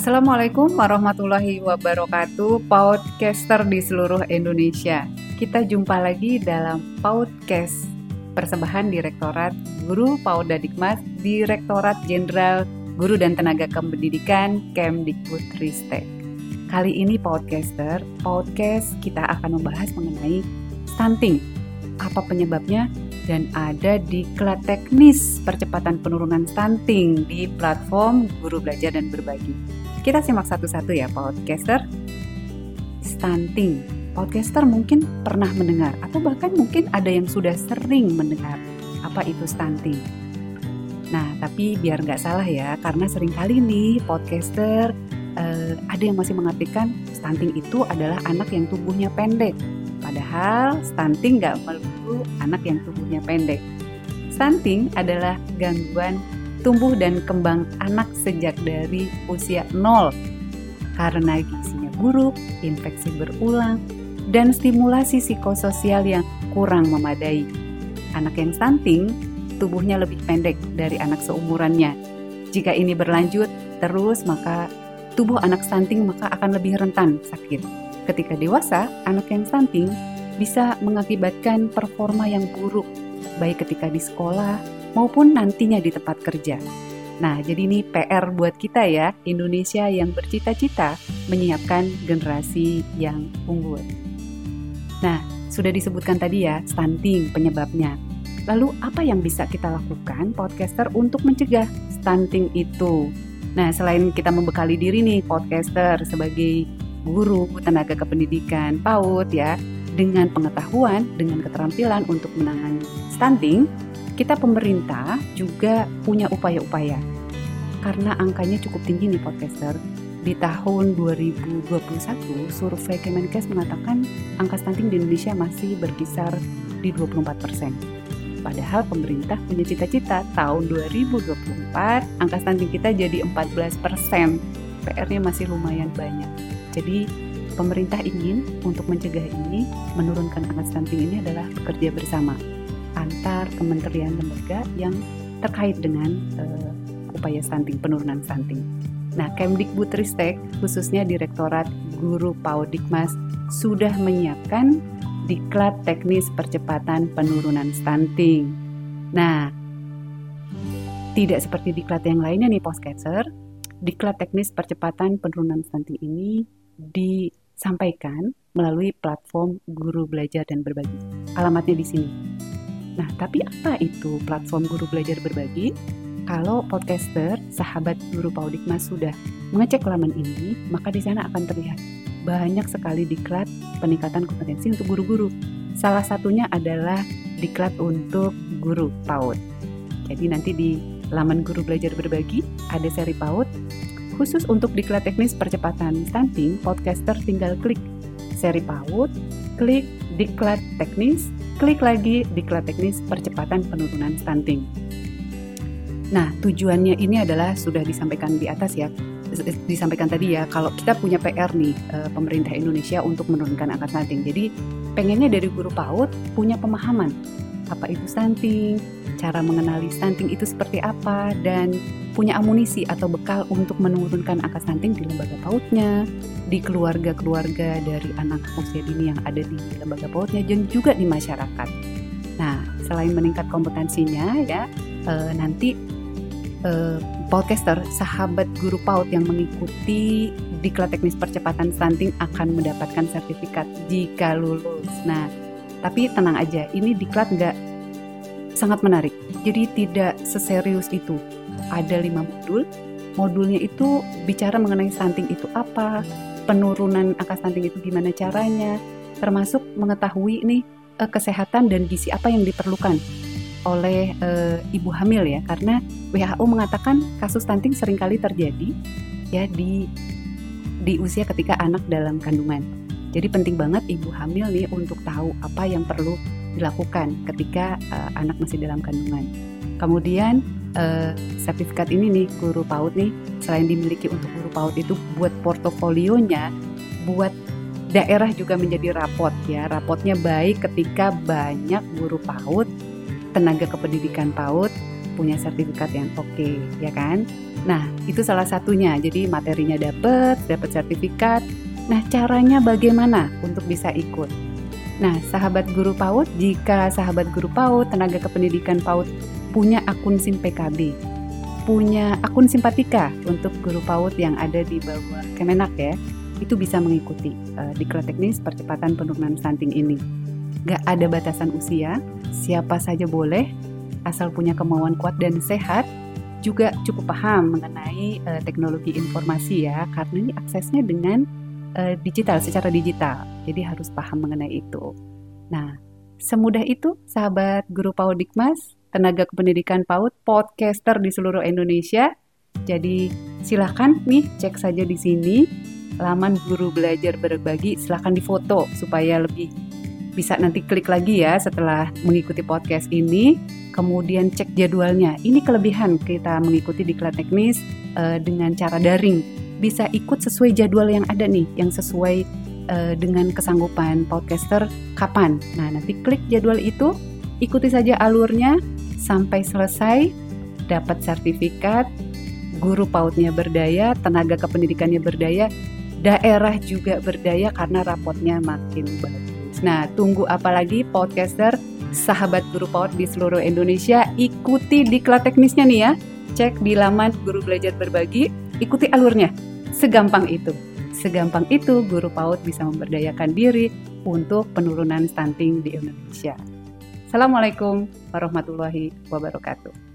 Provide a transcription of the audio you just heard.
Assalamualaikum warahmatullahi wabarakatuh, podcaster di seluruh Indonesia. Kita jumpa lagi dalam podcast persembahan Direktorat Guru Pauda Dikmas, Direktorat Jenderal Guru dan Tenaga Kependidikan Kemdikbud Ristek. Kali ini podcaster, podcast kita akan membahas mengenai stunting. Apa penyebabnya? Dan ada di diklat teknis percepatan penurunan stunting di platform Guru Belajar dan Berbagi. Kita simak satu-satu ya podcaster. Stunting. Podcaster mungkin pernah mendengar atau bahkan mungkin ada yang sudah sering mendengar apa itu stunting. Nah, tapi biar nggak salah ya, karena sering kali nih podcaster eh, ada yang masih mengartikan stunting itu adalah anak yang tubuhnya pendek. Padahal stunting nggak melulu anak yang tubuhnya pendek. Stunting adalah gangguan tumbuh dan kembang anak sejak dari usia nol karena gizinya buruk, infeksi berulang, dan stimulasi psikososial yang kurang memadai. Anak yang stunting, tubuhnya lebih pendek dari anak seumurannya. Jika ini berlanjut terus, maka tubuh anak stunting maka akan lebih rentan sakit. Ketika dewasa, anak yang stunting bisa mengakibatkan performa yang buruk, baik ketika di sekolah, maupun nantinya di tempat kerja. Nah, jadi ini PR buat kita ya, Indonesia yang bercita-cita menyiapkan generasi yang unggul. Nah, sudah disebutkan tadi ya, stunting penyebabnya. Lalu apa yang bisa kita lakukan podcaster untuk mencegah stunting itu? Nah, selain kita membekali diri nih podcaster sebagai guru tenaga kependidikan PAUD ya, dengan pengetahuan, dengan keterampilan untuk menangani stunting, kita pemerintah juga punya upaya-upaya. Karena angkanya cukup tinggi nih podcaster. Di tahun 2021, survei Kemenkes mengatakan angka stunting di Indonesia masih berkisar di 24 persen. Padahal pemerintah punya cita-cita tahun 2024 angka stunting kita jadi 14 persen. PR-nya masih lumayan banyak. Jadi pemerintah ingin untuk mencegah ini, menurunkan angka stunting ini adalah bekerja bersama antar kementerian lembaga yang terkait dengan uh, upaya stunting, penurunan stunting. Nah, Kemdikbudristek, khususnya Direktorat Guru Paudikmas, sudah menyiapkan diklat teknis percepatan penurunan stunting. Nah, tidak seperti diklat yang lainnya nih Postcatcher, diklat teknis percepatan penurunan stunting ini disampaikan melalui platform Guru Belajar dan Berbagi. Alamatnya di sini Nah, tapi apa itu platform guru belajar berbagi? Kalau podcaster, sahabat guru Paudikmas sudah mengecek laman ini, maka di sana akan terlihat banyak sekali diklat peningkatan kompetensi untuk guru-guru. Salah satunya adalah diklat untuk guru PAUD. Jadi nanti di laman guru belajar berbagi ada seri PAUD khusus untuk diklat teknis percepatan stunting, podcaster tinggal klik seri PAUD, klik diklat teknis, klik lagi diklat teknis percepatan penurunan stunting. Nah, tujuannya ini adalah sudah disampaikan di atas ya, disampaikan tadi ya, kalau kita punya PR nih, eh, pemerintah Indonesia untuk menurunkan angka stunting. Jadi, pengennya dari guru PAUD punya pemahaman apa itu stunting, cara mengenali stunting itu seperti apa, dan punya amunisi atau bekal untuk menurunkan angka stunting di lembaga PAUD-nya, di keluarga-keluarga dari anak usia dini yang ada di lembaga PAUD-nya, dan juga di masyarakat. Nah, selain meningkat kompetensinya ya, e, nanti e, podcaster, sahabat guru PAUD yang mengikuti diklat teknis percepatan stunting akan mendapatkan sertifikat jika lulus. Nah, tapi tenang aja, ini diklat nggak sangat menarik. Jadi tidak seserius itu. Ada lima modul. Modulnya itu bicara mengenai stunting itu apa, penurunan angka stunting itu gimana caranya, termasuk mengetahui nih eh, kesehatan dan gizi apa yang diperlukan oleh e, ibu hamil ya karena WHO mengatakan kasus stunting sering kali terjadi ya di di usia ketika anak dalam kandungan. Jadi penting banget ibu hamil nih untuk tahu apa yang perlu dilakukan ketika uh, anak masih dalam kandungan. Kemudian uh, sertifikat ini nih guru PAUD nih selain dimiliki untuk guru PAUD itu buat portofolionya, buat daerah juga menjadi rapot ya. Rapotnya baik ketika banyak guru PAUD, tenaga kependidikan PAUD punya sertifikat yang oke, okay, ya kan? Nah, itu salah satunya. Jadi materinya dapat, dapat sertifikat. Nah, caranya bagaimana untuk bisa ikut? Nah, sahabat guru PAUD, jika sahabat guru PAUD, tenaga kependidikan PAUD punya akun SIM PKB, punya akun simpatika untuk guru PAUD yang ada di bawah Kemenak ya, itu bisa mengikuti uh, diklat teknis percepatan penurunan stunting ini. Gak ada batasan usia, siapa saja boleh, asal punya kemauan kuat dan sehat, juga cukup paham mengenai uh, teknologi informasi ya, karena ini aksesnya dengan uh, digital, secara digital. Jadi harus paham mengenai itu. Nah, semudah itu sahabat guru PAUD Dikmas, tenaga kependidikan PAUD, podcaster di seluruh Indonesia. Jadi silahkan nih cek saja di sini. Laman guru belajar berbagi silahkan difoto supaya lebih bisa nanti klik lagi ya setelah mengikuti podcast ini. Kemudian cek jadwalnya. Ini kelebihan kita mengikuti di kelas teknis uh, dengan cara daring. Bisa ikut sesuai jadwal yang ada nih yang sesuai uh, dengan kesanggupan podcaster kapan. Nah nanti klik jadwal itu ikuti saja alurnya sampai selesai dapat sertifikat guru pautnya berdaya tenaga kependidikannya berdaya daerah juga berdaya karena rapotnya makin bagus. Nah, tunggu apa lagi podcaster sahabat guru PAUD di seluruh Indonesia ikuti diklat teknisnya nih ya. Cek di laman guru belajar berbagi, ikuti alurnya. Segampang itu. Segampang itu guru PAUD bisa memberdayakan diri untuk penurunan stunting di Indonesia. Assalamualaikum warahmatullahi wabarakatuh.